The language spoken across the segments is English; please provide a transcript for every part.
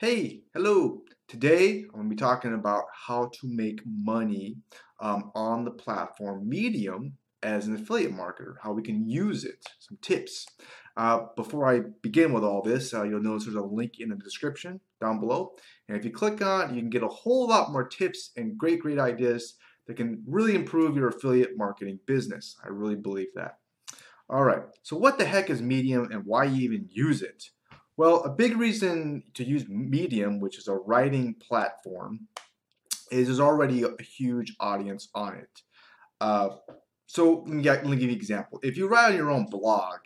Hey, hello. Today I'm going to be talking about how to make money um, on the platform Medium as an affiliate marketer, how we can use it, some tips. Uh, before I begin with all this, uh, you'll notice there's a link in the description down below. And if you click on it, you can get a whole lot more tips and great, great ideas that can really improve your affiliate marketing business. I really believe that. All right, so what the heck is Medium and why you even use it? Well, a big reason to use Medium, which is a writing platform, is there's already a huge audience on it. Uh, so let me, let me, give you an example. If you write on your own blog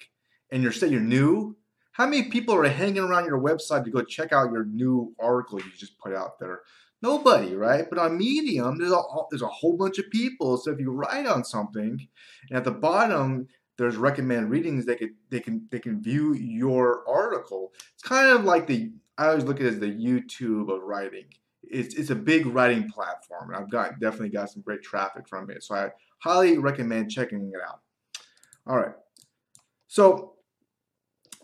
and you're say you're new, how many people are hanging around your website to go check out your new article you just put out there? Nobody, right? But on Medium, there's a, there's a whole bunch of people. So if you write on something, and at the bottom there's recommended readings they could they can they can view your article. It's kind of like the I always look at it as the YouTube of writing. It's it's a big writing platform. and I've got definitely got some great traffic from it. So I highly recommend checking it out. All right. So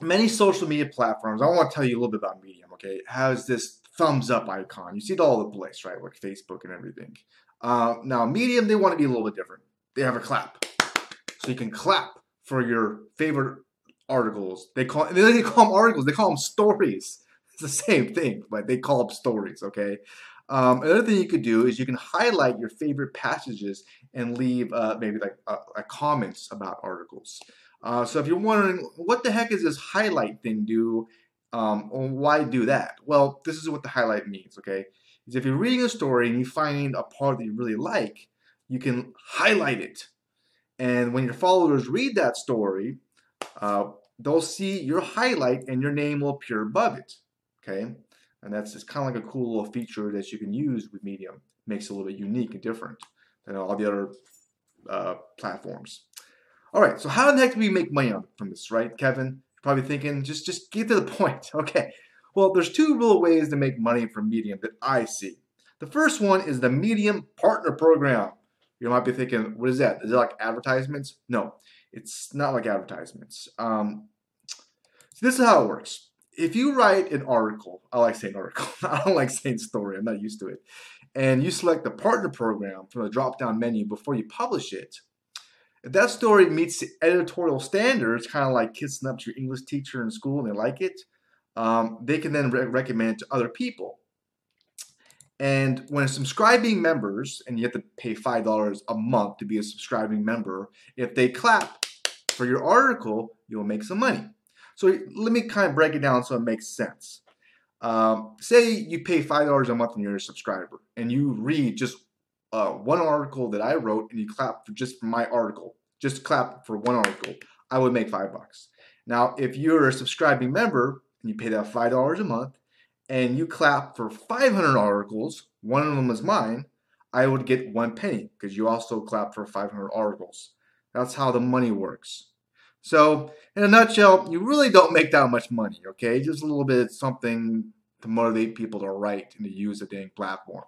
many social media platforms, I want to tell you a little bit about Medium, okay, has this thumbs up icon. You see it all the place, right? Like Facebook and everything. Uh, now, Medium, they want to be a little bit different. They have a clap. So you can clap for your favorite articles. They call they call them articles. They call them stories. It's the same thing, but they call them stories. Okay. Um, another thing you could do is you can highlight your favorite passages and leave uh, maybe like uh, comments about articles. Uh, so if you're wondering what the heck is this highlight thing do, um, why do that? Well, this is what the highlight means. Okay, is if you're reading a story and you find a part that you really like, you can highlight it and when your followers read that story, uh, they'll see your highlight and your name will appear above it. Okay? And that's just kind of like a cool little feature that you can use with Medium. Makes it a little bit unique and different than all the other uh, platforms. All right, so how the heck do we make money from this, right, Kevin? You're probably thinking, just just get to the point. Okay. Well, there's two real ways to make money from Medium that I see. The first one is the Medium Partner Program. You might be thinking, what is that? Is it like advertisements? No, it's not like advertisements. Um, so this is how it works. If you write an article, I like saying article, I don't like saying story, I'm not used to it, and you select the partner program from the drop down menu before you publish it, if that story meets the editorial standards, kind of like kissing up to your English teacher in school and they like it, um, they can then re recommend it to other people. And when subscribing members, and you have to pay $5 a month to be a subscribing member, if they clap for your article, you'll make some money. So let me kind of break it down so it makes sense. Um, say you pay $5 a month and you're a subscriber, and you read just uh, one article that I wrote, and you clap for just my article, just clap for one article, I would make five bucks. Now, if you're a subscribing member and you pay that $5 a month, and you clap for 500 articles, one of them is mine, I would get one penny because you also clap for 500 articles. That's how the money works. So, in a nutshell, you really don't make that much money, okay? Just a little bit something to motivate people to write and to use the dang platform.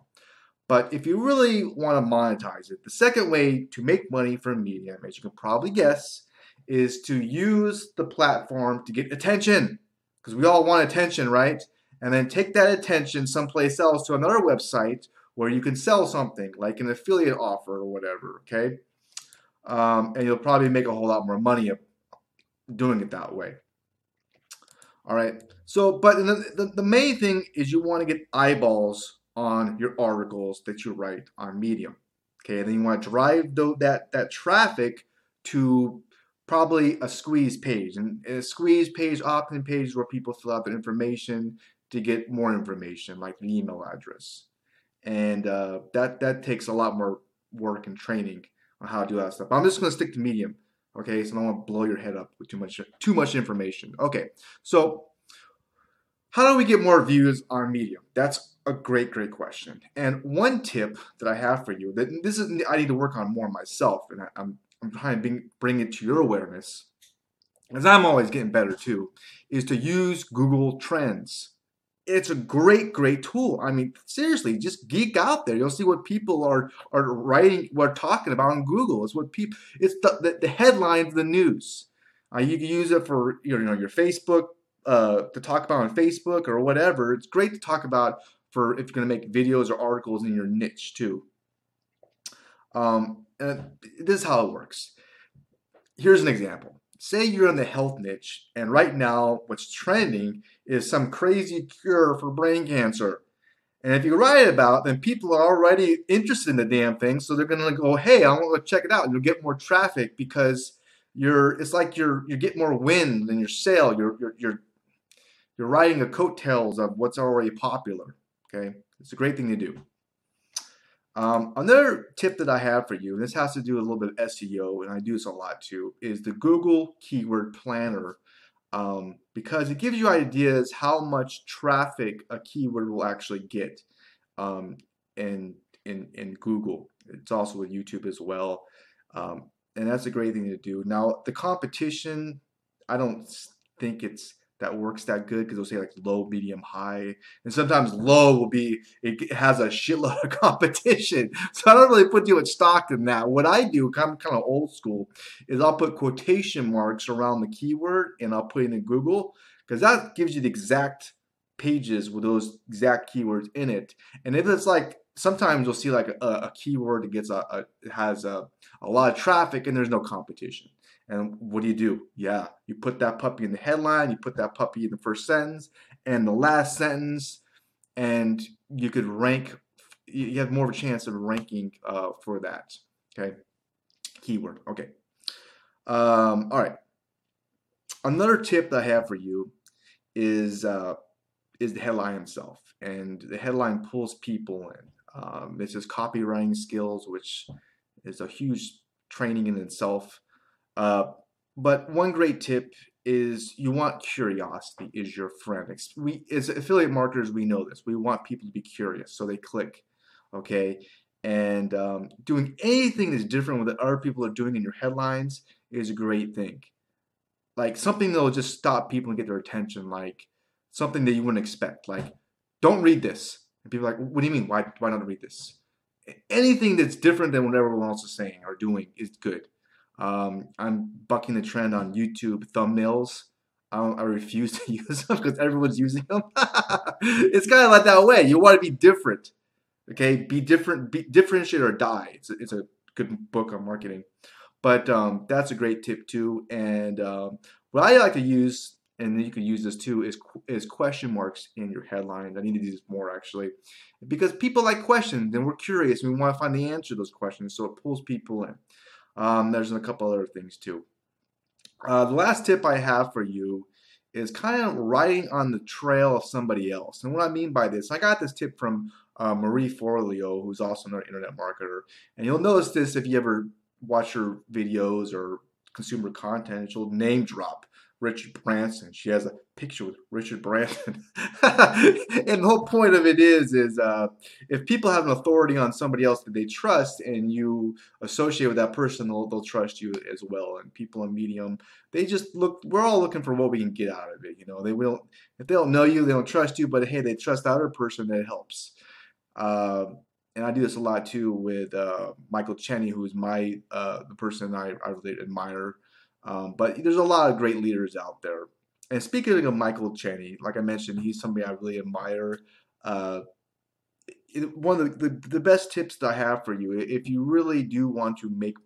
But if you really want to monetize it, the second way to make money from Medium, as you can probably guess, is to use the platform to get attention. Because we all want attention, right? And then take that attention someplace else to another website where you can sell something like an affiliate offer or whatever, okay? Um, and you'll probably make a whole lot more money doing it that way. All right. So, but the, the, the main thing is you want to get eyeballs on your articles that you write on Medium. Okay. And then you want to drive the, that, that traffic to probably a squeeze page. And a squeeze page often pages where people fill out their information to get more information, like the email address. And uh, that that takes a lot more work and training on how to do that stuff. But I'm just going to stick to Medium, okay? So I don't want to blow your head up with too much too much information. Okay, so how do we get more views on Medium? That's a great, great question. And one tip that I have for you that this is I need to work on more myself, and I, I'm I'm trying to bring, bring it to your awareness, as I'm always getting better too, is to use Google Trends it's a great, great tool. I mean, seriously, just geek out there. You'll see what people are are writing, what talking about on Google. It's what people. It's the the, the headlines, the news. Uh, you can use it for you know your Facebook uh, to talk about on Facebook or whatever. It's great to talk about for if you're going to make videos or articles in your niche too. Um, and this is how it works. Here's an example. Say you're in the health niche, and right now what's trending is some crazy cure for brain cancer. And if you write about it, then people are already interested in the damn thing, so they're gonna go, "Hey, I want to check it out," and you'll get more traffic because you're. It's like you're you get more wind in your sail. You're you're you're you're riding the coattails of what's already popular. Okay, it's a great thing to do. Um, another tip that I have for you, and this has to do a little bit of SEO, and I do this a lot too, is the Google Keyword Planner um, because it gives you ideas how much traffic a keyword will actually get um, in, in, in Google. It's also with YouTube as well. Um, and that's a great thing to do. Now, the competition, I don't think it's that works that good because they'll say like low, medium, high, and sometimes low will be it has a shitload of competition. So I don't really put too much stock in that. What I do, I'm kind of old school, is I'll put quotation marks around the keyword and I'll put it in Google because that gives you the exact pages with those exact keywords in it. And if it's like sometimes you'll see like a, a keyword that gets a, a has a, a lot of traffic and there's no competition. And what do you do? Yeah, you put that puppy in the headline, you put that puppy in the first sentence and the last sentence, and you could rank, you have more of a chance of ranking uh, for that. Okay, keyword. Okay. Um, all right. Another tip that I have for you is uh, is the headline itself, and the headline pulls people in. Um, this is copywriting skills, which is a huge training in itself. Uh, but one great tip is you want curiosity is your friend. We as affiliate marketers, we know this. We want people to be curious, so they click. Okay, and um, doing anything that's different with what other people are doing in your headlines is a great thing. Like something that'll just stop people and get their attention. Like something that you wouldn't expect. Like, don't read this. And people are like, what do you mean? Why why not read this? Anything that's different than what everyone else is saying or doing is good. Um, I'm bucking the trend on YouTube thumbnails. I, I refuse to use them because everyone's using them. it's kind of like that way. You want to be different. Okay, be different, be differentiate or die. It's a, it's a good book on marketing, but um, that's a great tip too. And um, what I like to use, and you can use this too, is is question marks in your headline. I need to use this more actually, because people like questions and we're curious and we want to find the answer to those questions, so it pulls people in. Um, there's a couple other things too. Uh, the last tip I have for you is kind of riding on the trail of somebody else. And what I mean by this, I got this tip from uh, Marie Forleo, who's also another internet marketer. And you'll notice this if you ever watch her videos or consumer content, she'll name drop Richard Branson. She has a picture with Richard Branson. and the whole point of it is, is uh, if people have an authority on somebody else that they trust and you associate with that person, they'll, they'll trust you as well. And people in Medium, they just look, we're all looking for what we can get out of it. You know, they will, if they don't know you, they don't trust you, but hey, they trust the other person that helps. Uh, and I do this a lot too with uh, Michael Cheney, who's my, uh, the person I, I really admire. Um, but there's a lot of great leaders out there. And speaking of Michael Cheney, like I mentioned, he's somebody I really admire. Uh, one of the, the, the, best tips that I have for you, if you really do want to make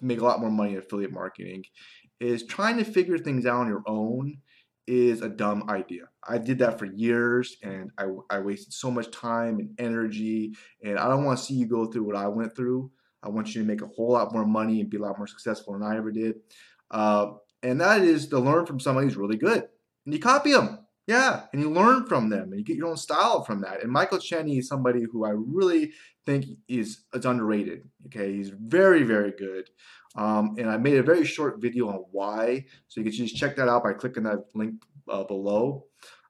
make a lot more money in affiliate marketing, is trying to figure things out on your own is a dumb idea. I did that for years and I, I wasted so much time and energy and I don't want to see you go through what I went through. I want you to make a whole lot more money and be a lot more successful than I ever did. Uh, and that is to learn from somebody who's really good. And you copy them. Yeah, and you learn from them and you get your own style from that. And Michael Cheney is somebody who I really think is, is underrated. Okay, he's very, very good. Um, and I made a very short video on why, so you can just check that out by clicking that link uh, below.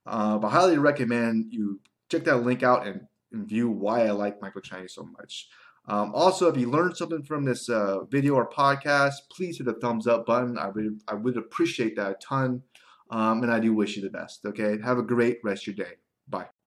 Uh, but I highly recommend you check that link out and, and view why I like Michael Cheney so much. Um, also, if you learned something from this uh, video or podcast, please hit the thumbs up button. I would, I would appreciate that a ton. Um, and I do wish you the best. Okay. Have a great rest of your day. Bye.